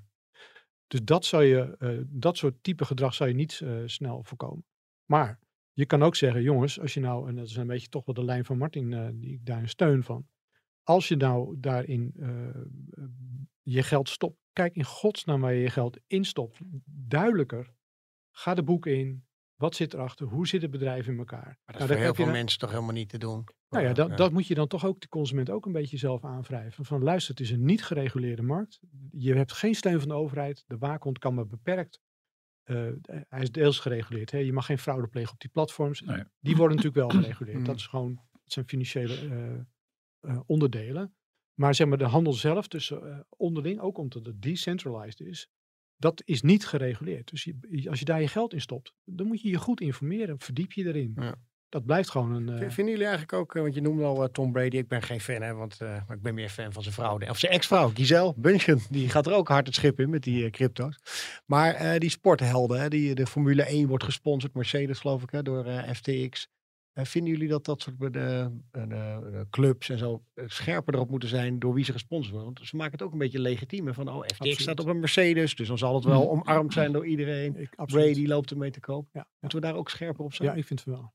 Dus dat, zou je, eh, dat soort type gedrag zou je niet eh, snel voorkomen. Maar je kan ook zeggen, jongens, als je nou, en dat is een beetje toch wel de lijn van Martin, eh, die ik daarin steun van. Als je nou daarin eh, je geld stopt, kijk in godsnaam waar je je geld instopt. Duidelijker. Ga de boeken in. Wat zit erachter? Hoe zit het bedrijf in elkaar? Maar dat Nou, is voor heel veel dan- mensen toch helemaal niet te doen. nou ja, dat, ja. dat moet je dan toch ook de consument ook een beetje zelf aanwrijven. Van luister, het is een niet gereguleerde markt. Je hebt geen steun van de overheid. De waakhond kan maar beperkt. Eh, hij is deels gereguleerd. Hè? Je mag geen fraude plegen op die platforms. Nee. Die worden natuurlijk wel [CLEARS THROAT] gereguleerd. Dat Mm. is gewoon, dat zijn financiële eh, eh, onderdelen. Maar zeg maar de handel zelf tussen eh, onderling, ook omdat het decentralized is, dat is niet gereguleerd. Dus je, als je daar je geld in stopt, dan moet je je goed informeren. Verdiep je erin. Ja. Dat blijft gewoon een... Eh, Vinden jullie eigenlijk ook, eh, want je noemde al eh, Tom Brady, ik ben geen fan, hè, want maar ik ben meer fan van zijn vrouw. Of zijn ex-vrouw, Giselle Bündchen. Die gaat er ook hard het schip in met die crypto's. Maar die sporthelden, hè, die, de Formule 1 wordt gesponsord, Mercedes geloof ik, hè, door FTX. Vinden jullie dat dat soort clubs en zo scherper erop moeten zijn door wie ze gesponsord worden? Want ze maken het ook een beetje legitiem. hè, Van, oh, FTX Absoluut. staat op een Mercedes, dus dan zal het wel omarmd zijn door iedereen. ik. Brady loopt ermee te koop. Ja, ja. Moeten we daar ook scherper op zijn? Ja, ik vind het wel.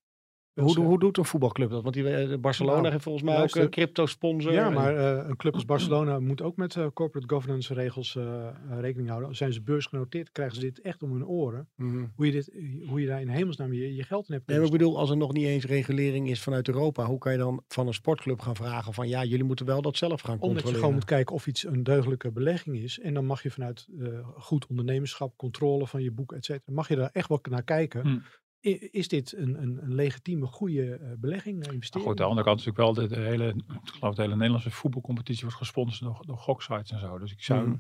Hoe, hoe doet een voetbalclub dat? Want die, eh, Barcelona Nou, heeft volgens mij luister. ook een crypto sponsor. Ja, maar eh, een club als Barcelona [CLEARS THROAT] moet ook met eh, corporate governance regels eh, eh, rekening houden. Zijn ze beursgenoteerd, krijgen ze dit echt om hun oren. Hoe je, dit, hoe je daar in hemelsnaam je, je geld in hebt. Nee, maar ik bedoel, als er nog niet eens regulering is vanuit Europa, hoe kan je dan van een sportclub gaan vragen van ja, jullie moeten wel dat zelf gaan Omdat je controleren? gewoon moet kijken of iets een deugdelijke belegging is. En dan mag je vanuit eh, goed ondernemerschap, controle van je boek, et cetera, mag je daar echt wel naar kijken. Hm. Is dit een, een, een legitieme, goede eh, belegging, eh, Maar investering? goed, aan de andere kant is natuurlijk wel de, de hele, ik geloof de hele Nederlandse voetbalcompetitie wordt gesponsord door, door goksites en zo. Dus ik zou Mhm.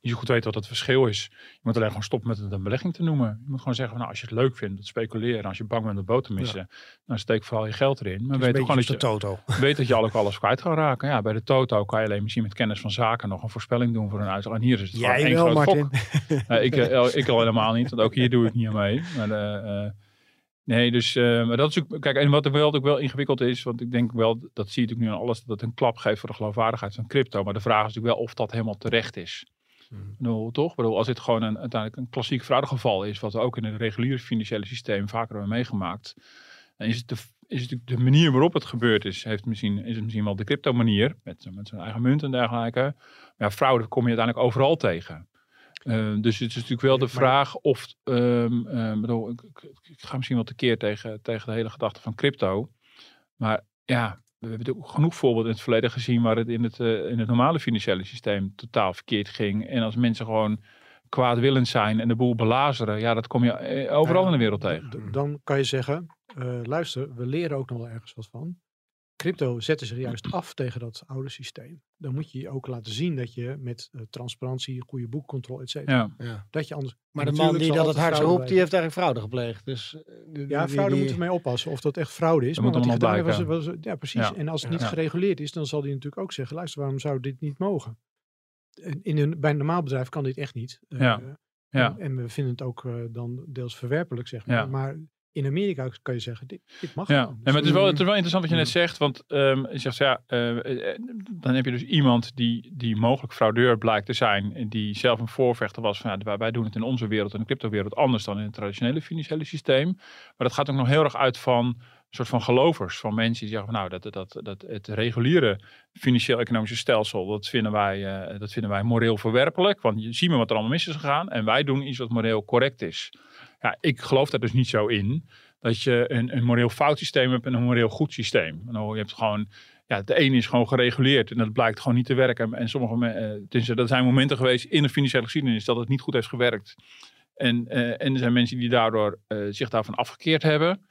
niet zo goed weten wat het verschil is. Je moet alleen gewoon stoppen met het een belegging te noemen. Je moet gewoon zeggen, van, nou, als je het leuk vindt, het speculeren, als je bang bent de boot te missen, dan steek vooral je geld erin. Maar weet gewoon dat je, Toto. weet dat je ook [LAUGHS] alles kwijt gaat raken. Ja, bij de Toto kan je alleen misschien met kennis van zaken nog een voorspelling doen voor een uitslag. En hier is het Jij gewoon één wel, groot Martin. gok. Ik, [LAUGHS] eh, ik al helemaal niet, want ook hier doe ik niet aan mee. Maar, eh, eh, nee, dus eh, maar dat is ook, kijk, en wat er wel, ook wel ingewikkeld is, want ik denk wel, dat zie je natuurlijk nu aan alles, dat het een klap geeft voor de geloofwaardigheid van crypto. Maar de vraag is natuurlijk wel of dat helemaal terecht is. Hmm. Bedoel, toch? Ik bedoel, als dit gewoon een, uiteindelijk een klassiek fraudegeval is, wat we ook in het reguliere financiële systeem vaker hebben meegemaakt, dan is het de, is het de manier waarop het gebeurd is, heeft misschien, is het misschien wel de crypto manier, met, met zijn eigen munt en dergelijke. Maar ja, fraude kom je uiteindelijk overal tegen. Eh, dus het is natuurlijk wel de vraag of, ehm, eh, bedoel, ik, ga misschien wel tekeer tegen, tegen de hele gedachte van crypto. Maar ja, we hebben genoeg voorbeelden in het verleden gezien waar het in het, eh, in het normale financiële systeem totaal verkeerd ging. En als mensen gewoon kwaadwillend zijn en de boel belazeren, ja, dat kom je eh, overal in de wereld tegen. Dan kan je zeggen, eh, luister, we leren ook nog wel ergens wat van. Crypto zetten zich juist af tegen dat oude systeem. Dan moet je ook laten zien dat je met eh, transparantie, goede boekcontrole, et cetera, Ja, Ja. dat je anders... Maar de man die dat het fraude roept, die heeft eigenlijk fraude gepleegd. Dus, eh, die- Ja, die- fraude die- moeten we mee oppassen of dat echt fraude is. Dat maar wat gedaan heeft, was, ja, precies. Ja. En als het niet Ja. gereguleerd is, dan zal hij natuurlijk ook zeggen, luister, waarom zou dit niet mogen? En In een, bij een normaal bedrijf kan dit echt niet. Eh, Ja. Ja. En, en we vinden het ook dan deels verwerpelijk, zeg maar. Ja. Maar in Amerika kan je zeggen, dit, dit mag Ja, nee, maar het is, wel, Dus, het is wel interessant wat je net zegt. Want ehm, je zegt, ja, eh, eh, dan heb je dus iemand die, die mogelijk fraudeur blijkt te zijn. En die zelf een voorvechter was van, ja, wij- doen het in onze wereld, in de cryptowereld, anders dan in het traditionele financiële systeem. Maar dat gaat ook nog heel erg uit van een soort van gelovers. Van mensen die zeggen, van, nou, dat, dat, dat het reguliere financieel-economische stelsel, dat vinden, wij, eh, dat vinden wij moreel verwerpelijk. Want je ziet maar wat er allemaal mis is gegaan. En wij doen iets wat moreel correct is. Ja, ik geloof daar dus niet zo in dat je een, een moreel fout systeem hebt en een moreel goed systeem. Nou, je hebt gewoon, ja, de ene is gewoon gereguleerd en dat blijkt gewoon niet te werken. En sommige mensen, er zijn momenten geweest in de financiële geschiedenis dat het niet goed heeft gewerkt. En, en er zijn mensen die daardoor zich daarvan afgekeerd hebben.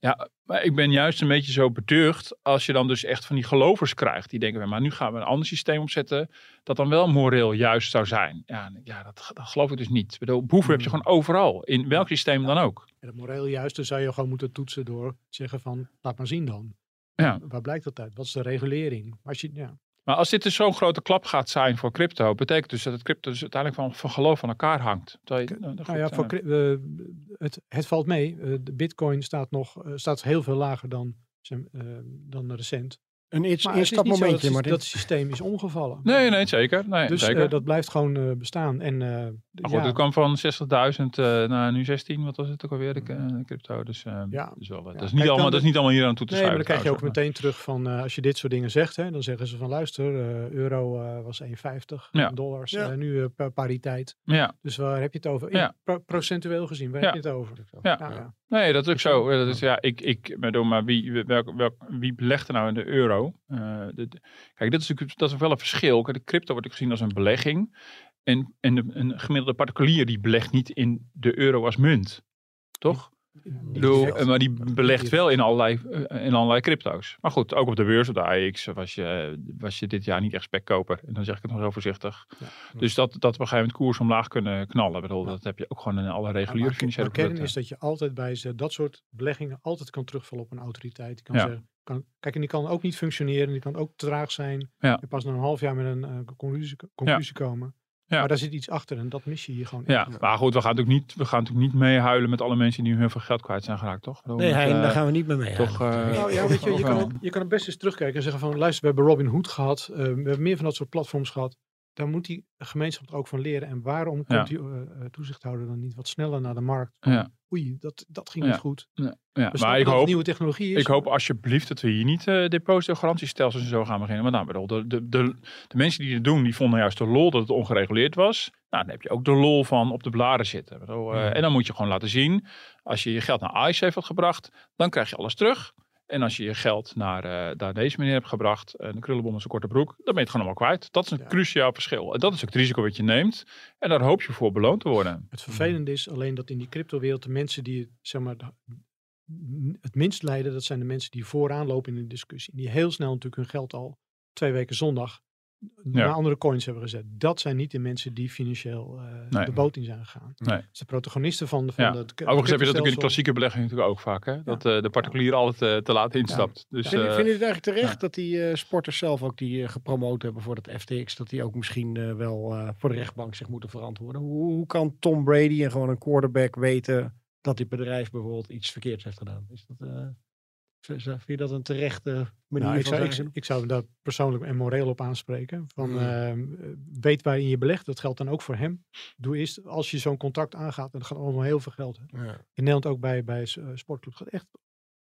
Ja, maar ik ben juist een beetje zo beducht als je dan dus echt van die gelovers krijgt. Die denken, maar nu gaan we een ander systeem opzetten dat dan wel moreel juist zou zijn. Ja, ja dat, dat geloof ik dus niet. Ik bedoel, boeven heb je hmm. gewoon overal, in welk systeem dan ook. Ja, dat moreel juiste zou je gewoon moeten toetsen door te zeggen van, laat maar zien dan. Ja. Waar blijkt dat uit? Wat is de regulering? Als je, ja. Maar als dit dus zo'n grote klap gaat zijn voor crypto, betekent dus dat het crypto dus uiteindelijk van, van geloof van elkaar hangt. Je, nou, nou ja, voor, uh, het, het valt mee. Uh, de bitcoin staat nog uh, staat heel veel lager dan, dan recent. Een instapmomentje, maar dat systeem is omgevallen. Nee, nee, zeker. Nee, dus zeker. dat blijft gewoon bestaan. En, maar goed, het kwam van 60.000 naar nu 16, wat was het ook alweer, de crypto. Dus, ja. dus wel, dat, is niet allemaal, dat is niet allemaal hier aan toe te nee, maar dan krijg je ook meteen terug van, als je dit soort dingen zegt, hè, dan zeggen ze van luister, euro was 1,50, ja. dollars, nu pariteit. Ja. Dus waar heb je het over? Ja. procentueel gezien, waar heb je het over? Ja. Nee, dat is ook zo. Dat is, ja, ik, ik bedoel, maar wie, welk, welk, wie belegt er nou in de euro? Uh, de, kijk, dit is natuurlijk dat is wel een verschil. De crypto wordt gezien als een belegging. En, en de, een gemiddelde particulier die belegt niet in de euro als munt. Toch? Bedoel, maar die belegt wel in allerlei, eh, in allerlei crypto's. Maar goed, ook op de beurs, op de AX, was je, was je dit jaar niet echt spekkoper. En dan zeg ik het nog heel voorzichtig. Ja. Dus dat, dat we op een gegeven moment koers omlaag kunnen knallen. Bedoel, Dat heb je ook gewoon in alle reguliere financiële producten. De kern is dat je altijd bij dat soort beleggingen altijd kan terugvallen op een autoriteit. Die kan zeggen, kan, kijk, en die kan ook niet functioneren. Die kan ook traag zijn. Je pas na een half jaar met een uh, conclusie, conclusie komen. Ja. Maar daar zit iets achter en dat mis je hier gewoon. Ja, maar goed, we gaan natuurlijk niet, we gaan natuurlijk niet meehuilen met alle mensen die nu heel veel geld kwijt zijn geraakt, toch? nee, hij, uh, daar gaan we niet mee mee. Toch, uh, nou, ja, weet je, je, kan het, je kan het best eens terugkijken en zeggen van, luister, we hebben Robin Hood gehad, uh, we hebben meer van dat soort platforms gehad. Daar moet die gemeenschap er ook van leren. En waarom komt die toezichthouder dan niet wat sneller naar de markt? Ja oei, dat, dat ging niet goed. Ja, ja. maar ik hoop, nieuwe technologie is. Ik hoop alsjeblieft dat we hier niet uh, depositogarantiestelsels en zo gaan beginnen. Maar nou, bedoel, de, de, de, de, mensen die het doen, die vonden juist de lol dat het ongereguleerd was. Nou, dan heb je ook de lol van op de bladen zitten. Bedoel, uh, En dan moet je gewoon laten zien, als je je geld naar ICE heeft gebracht, dan krijg je alles terug. En als je je geld naar, uh, naar deze meneer hebt gebracht, uh, een krullenbom in zijn korte broek, dan ben je het gewoon allemaal kwijt. Dat is een cruciaal verschil. En dat is ook het risico wat je neemt. En daar hoop je voor beloond te worden. Het vervelende is alleen dat in die cryptowereld de mensen die zeg maar, het minst lijden, dat zijn de mensen die vooraan lopen in de discussie. Die heel snel natuurlijk hun geld al twee weken zondag naar andere coins hebben gezet. Dat zijn niet de mensen die financieel uh, de boot in zijn gegaan. Nee. Dat de protagonisten van de. Van ja. de Overigens heb je dat ook in de klassieke belegging natuurlijk ook vaak. Hè? Dat uh, de particulier altijd uh, te laat instapt. Dus, vind, vind je het eigenlijk terecht dat die sporters zelf ook die gepromoot hebben voor dat FTX, dat die ook misschien wel voor de rechtbank zich moeten verantwoorden? Hoe, hoe kan Tom Brady en gewoon een quarterback weten dat dit bedrijf bijvoorbeeld iets verkeerds heeft gedaan? Is dat... Vind je dat een terechte manier nou, ik, zou, ik, ik, zou daar persoonlijk en moreel op aanspreken. Van, uh, weet waarin je belegt. Dat geldt dan ook voor hem. Doe eerst, als je zo'n contract aangaat, en dat gaat allemaal heel veel geld. Ja. In Nederland ook bij, bij uh, sportclubs. Echt,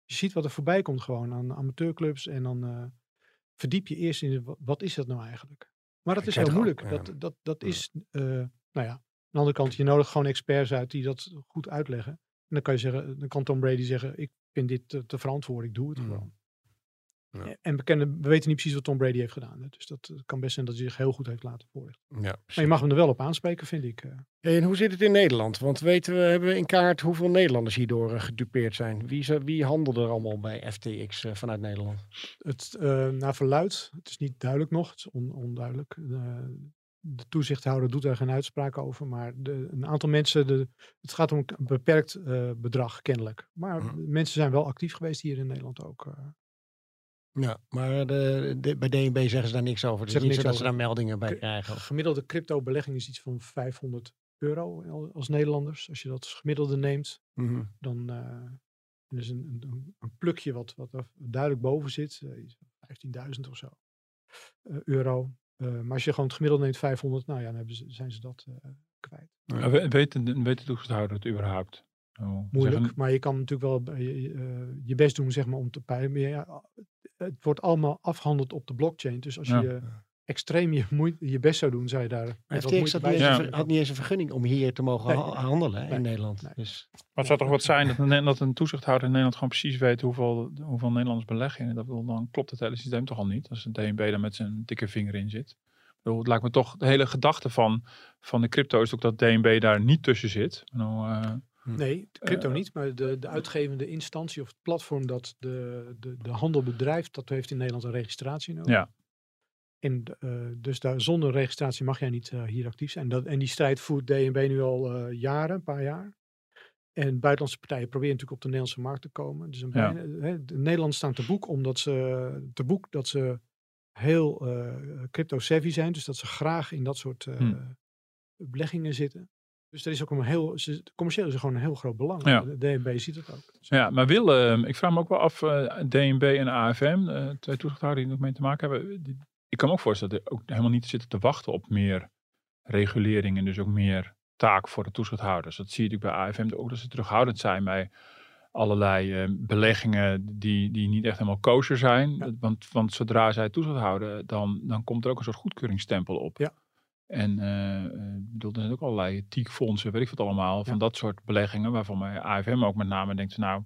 je ziet wat er voorbij komt gewoon aan amateurclubs. En dan uh, verdiep je eerst in, wat is dat nou eigenlijk? Maar dat is heel moeilijk. Ook, dat, dat, dat is, nou ja, aan de andere kant, je nodigt gewoon experts uit die dat goed uitleggen. En dan kan je zeggen, dan kan Tom Brady zeggen, ik vind dit te, te verantwoorden, ik doe het mm. gewoon. Ja. En we, kennen, we weten niet precies wat Tom Brady heeft gedaan. Hè? Dus dat kan best zijn dat hij zich heel goed heeft laten voorleggen. Ja, maar je mag hem er wel op aanspreken, vind ik. Eh. En hoe zit het in Nederland? Want weten we, hebben we in kaart hoeveel Nederlanders hierdoor gedupeerd zijn? Wie, ze, wie handelde er allemaal bij FTX vanuit Nederland? Het, naar verluid, het is niet duidelijk nog, het is on, onduidelijk de toezichthouder doet daar geen uitspraak over, maar de, een aantal mensen, de, het gaat om een beperkt uh, bedrag kennelijk. Maar mm. mensen zijn wel actief geweest hier in Nederland ook. Uh. Ja, maar de, de, bij DNB zeggen ze daar niks over. Het is niet zo dat ze daar meldingen bij krijgen. Gemiddelde crypto belegging is iets van 500 euro als Nederlanders. Als je dat als gemiddelde neemt, mm -hmm. dan uh, is een, een, een, plukje wat, wat er duidelijk boven zit. 15.000 of zo euro. Uh, maar als je gewoon het gemiddelde neemt 500, nou ja, dan hebben ze, zijn ze dat uh, kwijt. Ja, weet de toezichthouder het überhaupt? Oh, Moeilijk, zeggen... maar je kan natuurlijk wel je, uh, je best doen zeg maar, om te peilen. Ja, het wordt allemaal afgehandeld op de blockchain. Dus als je extreem je, moeite, je best zou doen, zou je daar. FTX had niet, eens Ja. een, had niet eens een vergunning om hier te mogen Nee. handelen hè, Nee. in Nederland. Nee. Dus, Maar het zou toch wat zijn dat een, dat een toezichthouder in Nederland gewoon precies weet hoeveel, hoeveel Nederlanders beleggen. En dat wil, dan klopt het hele systeem toch al niet. Als een DNB daar met zijn dikke vinger in zit. Ik bedoel, het lijkt me toch, de hele gedachte van, van de crypto is ook dat DNB daar niet tussen zit. Nou, eh, Nee, de crypto Eh, niet, maar de, de uitgevende instantie of het platform dat de, de, de handel bedrijft, dat heeft in Nederland een registratie nodig. Ja. En eh, dus daar, zonder registratie mag jij niet eh, hier actief zijn. Dat, en die strijd voert DNB nu al eh, jaren, een paar jaar. En buitenlandse partijen proberen natuurlijk op de Nederlandse markt te komen. Dus een Ja. de Nederlanders staan te boek omdat ze te boek dat ze heel eh, crypto-savvy zijn. Dus dat ze graag in dat soort Hmm. beleggingen zitten. Dus er is ook een heel, commercieel is er gewoon een heel groot belang. Ja. De DNB ziet het ook. Ja, maar wil, ik vraag me ook wel af, DNB en AFM, twee toezichthouders die er mee te maken hebben. die- ik kan me ook voorstellen dat er ook helemaal niet zitten te wachten op meer regulering en dus ook meer taak voor de toezichthouders. Dat zie je natuurlijk bij AFM ook, dat ze terughoudend zijn bij allerlei eh, beleggingen die, die niet echt helemaal kosher zijn. Ja. Want, want zodra zij toezicht houden, dan, dan komt er ook een soort goedkeuringsstempel op. Ja. En eh, eh, ik bedoel, er zijn ook allerlei TIEK-fondsen, weet ik wat allemaal, van dat soort beleggingen, waarvan mij AFM ook met name denkt, nou,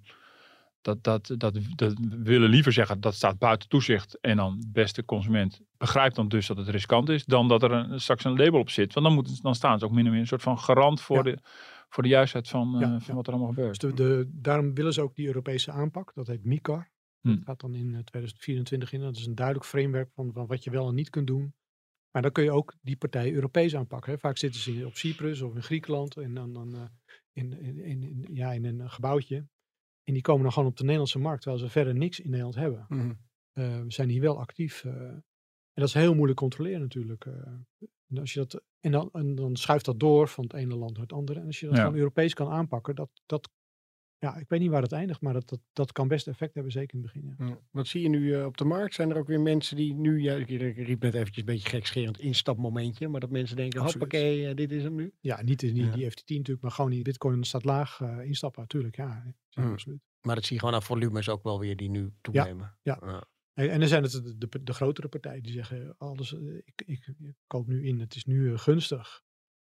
dat, dat, dat, dat we willen liever zeggen dat staat buiten toezicht. En dan beste consument begrijpt dan dus dat het riskant is. Dan dat er een, straks een label op zit. Want dan, moet, dan staan ze ook min of meer een soort van garant voor, Ja. de, voor de juistheid van, eh, van ja. wat er allemaal gebeurt. Dus de, de, daarom willen ze ook die Europese aanpak. Dat heet MICAR. Hm. Dat gaat dan in eh, 2024 in. Dat is een duidelijk framework van, van wat je wel en niet kunt doen. Maar dan kun je ook die partijen Europees aanpakken. Hè. Vaak zitten ze op Cyprus of in Griekenland. En dan, dan eh, in, in, in, ja, in een eh, gebouwtje. En die komen dan gewoon op de Nederlandse markt. Terwijl ze verder niks in Nederland hebben. Mhm. Eh, we zijn hier wel actief. eh, en dat is heel moeilijk controleren natuurlijk. eh. en, als je dat, en, dan, en dan schuift dat door van het ene land naar het andere. En als je dat Ja. gewoon Europees kan aanpakken, dat, dat, ja, ik weet niet waar het eindigt, maar dat, dat, dat kan best effect hebben, zeker in het begin. Ja. Ja. Wat zie je nu eh, op de markt? Zijn er ook weer mensen die nu, ja, ik riep net eventjes een beetje gekscherend instapmomentje, maar dat mensen denken, Absoluut. hoppakee, eh, dit is hem nu. Ja, niet, niet Ja. die FTT natuurlijk, maar gewoon die Bitcoin staat laag eh, instappen natuurlijk. Ja, Hmm. absoluut. Maar dat zie je gewoon aan volumes ook wel weer die nu toenemen. ja. En, en dan zijn het de, de, de grotere partijen die zeggen, alles, ik, ik, ik koop nu in, het is nu gunstig.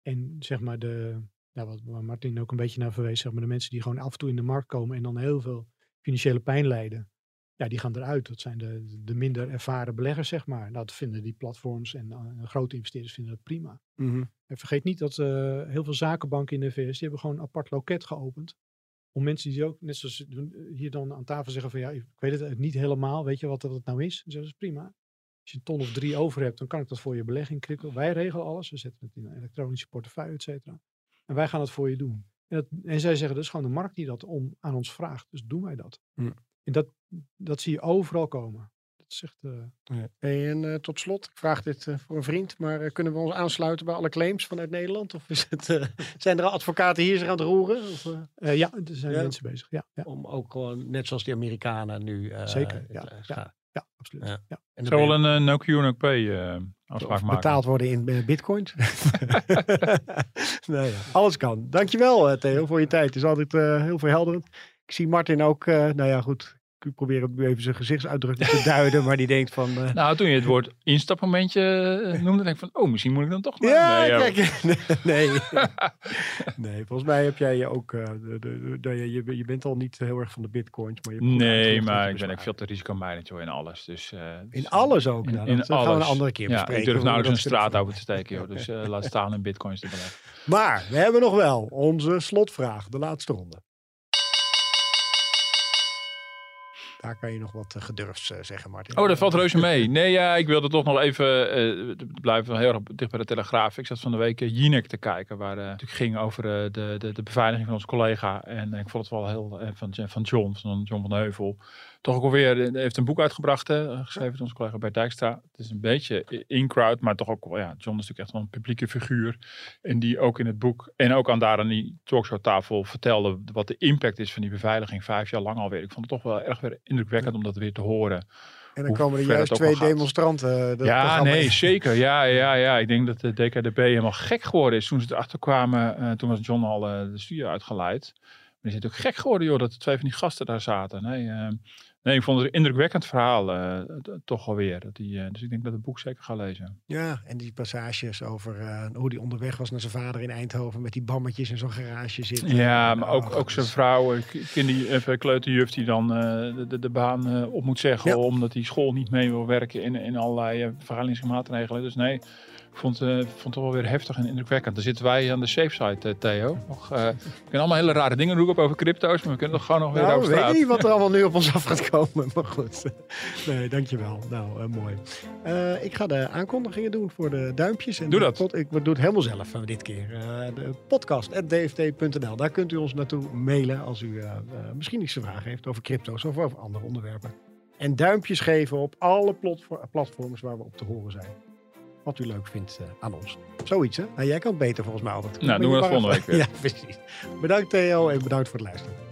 En zeg maar de, nou, wat waar Martin ook een beetje naar verwees, zeg maar de mensen die gewoon af en toe in de markt komen en dan heel veel financiële pijn lijden. Ja, die gaan eruit. Dat zijn de, de minder ervaren beleggers, zeg maar. Nou, dat vinden die platforms en eh, grote investeerders vinden dat prima. Mhm. En vergeet niet dat eh, heel veel zakenbanken in de VS, die hebben gewoon een apart loket geopend. Om mensen die ook, net zoals eh, hier dan aan tafel zeggen van ja, ik weet het niet helemaal, weet je wat dat nou is? Dan zeggen ze, prima. Als je een ton of drie over hebt, dan kan ik dat voor je in crypto. Wij regelen alles, we zetten het in een elektronische portefeuille, et cetera. En wij gaan het voor je doen. En, dat, en zij zeggen, dat is gewoon de markt die dat om, aan ons vraagt. Dus doen wij dat. Hm. En dat, dat zie je overal komen. Dat echt... eh, Hey, en eh, tot slot, ik vraag dit eh, voor een vriend, maar eh, kunnen we ons aansluiten bij alle claims vanuit Nederland? Of is het, eh, [LAUGHS] zijn er al advocaten hier zich aan het roeren? Of, eh, eh, ja, er zijn Ja. mensen bezig. Ja, ja. om ook gewoon, net zoals die Amerikanen nu... eh, Zeker, het, ja, ja. ja absoluut. Ja. Ja. En Zou wel een uh, no Q, no pay eh, afspraak of maken. betaald worden in eh, bitcoins. [LAUGHS] nou ja, alles kan. Dankjewel eh, Theo voor je tijd. Het is altijd eh, heel verhelderend. Ik zie Martin ook, nou ja goed, ik probeer het nu even zijn gezichtsuitdrukking te [LAUGHS] duiden, maar die denkt van... eh, Nou, toen je het woord instapmomentje eh, [LAUGHS] noemde, denk ik van, oh, misschien moet ik dan toch maar. ja, Nee, kijk. [LAUGHS] Nee. nee, volgens mij heb jij je ook... eh, de, de, de- je, je bent al niet heel erg van de bitcoins, maar je Nee, maar ik ben ook veel te risicomijdend joh, in alles. Dus, In alles ook? In, nou, in dat gaan we alles. een andere keer ja, bespreken. ik durf nou eens een straat open te steken, joh. Dus laat staan in bitcoins te beleggen. Maar we hebben nog wel onze slotvraag, de laatste ronde. Daar kan je nog wat eh, gedurfd eh, zeggen, Martin. Oh, dat valt reuze mee. Nee, ja, ik wilde toch nog even eh blijven heel erg dicht bij de Telegraaf. Ik zat van de week uh, Jinek te kijken, waar uh, het natuurlijk ging over uh, de, de, de beveiliging van onze collega. En ik vond het wel heel, uh, van, van John, van John van Heuvel. Toch ook alweer, heeft een boek uitgebracht, hè, geschreven door onze collega Bert Dijkstra. Het is een beetje in-crowd, maar toch ook wel, ja, John is natuurlijk echt wel een publieke figuur. En die ook in het boek, en ook aan daar aan die talkshowtafel vertelde wat de impact is van die beveiliging vijf jaar lang alweer. Ik vond het toch wel erg weer indrukwekkend om dat weer te horen. En dan komen er juist twee demonstranten. Dat ja, nee, [LAUGHS] zeker. Ja, ja, ja. Ik denk dat de DKDB helemaal gek geworden is toen ze erachter kwamen. Uh, toen was John al uh, de studio uitgeleid. Maar die is natuurlijk gek geworden, joh, dat er twee van die gasten daar zaten. Nee, uh, Nee, ik vond het een indrukwekkend verhaal eh, toch alweer. Dat die, eh, dus ik denk dat het boek zeker ga lezen. Ja, en die passages over eh, hoe die onderweg was naar zijn vader in Eindhoven met die bammetjes in zo'n garage zitten. Ja, maar oh, ook, ook zijn dus- vrouw, kinder, kleuterjuf, die dan de, de, de baan op moet zeggen. Ja. Omdat die school niet mee wil werken in, in allerlei uh. Dus nee, vond, eh, vond het wel weer heftig en indrukwekkend. Dan zitten wij aan de safe side, eh, Theo. Nog, eh, we kunnen allemaal hele rare dingen ook over crypto's, maar we kunnen toch gewoon nog weer Nou, over weten straat. niet wat er [LAUGHS] allemaal nu op ons af gaat komen, [LAUGHS] maar goed. Nee, dankjewel. Nou, mooi. Ik ga de aankondigingen doen voor de duimpjes. En Doe de dat. pod- ik doe het helemaal zelf dit keer. De podcast.dft.nl. Daar kunt u ons naartoe mailen als u misschien iets te vragen heeft over crypto's of over andere onderwerpen. En duimpjes geven op alle platfor- platforms waar we op te horen zijn. Wat u leuk vindt eh, aan ons. Zoiets, hè? Nou, jij kan het beter volgens mij altijd. Nou, doen we dat volgende week weer. [LAUGHS] Ja, precies. Bedankt Theo en bedankt voor het luisteren.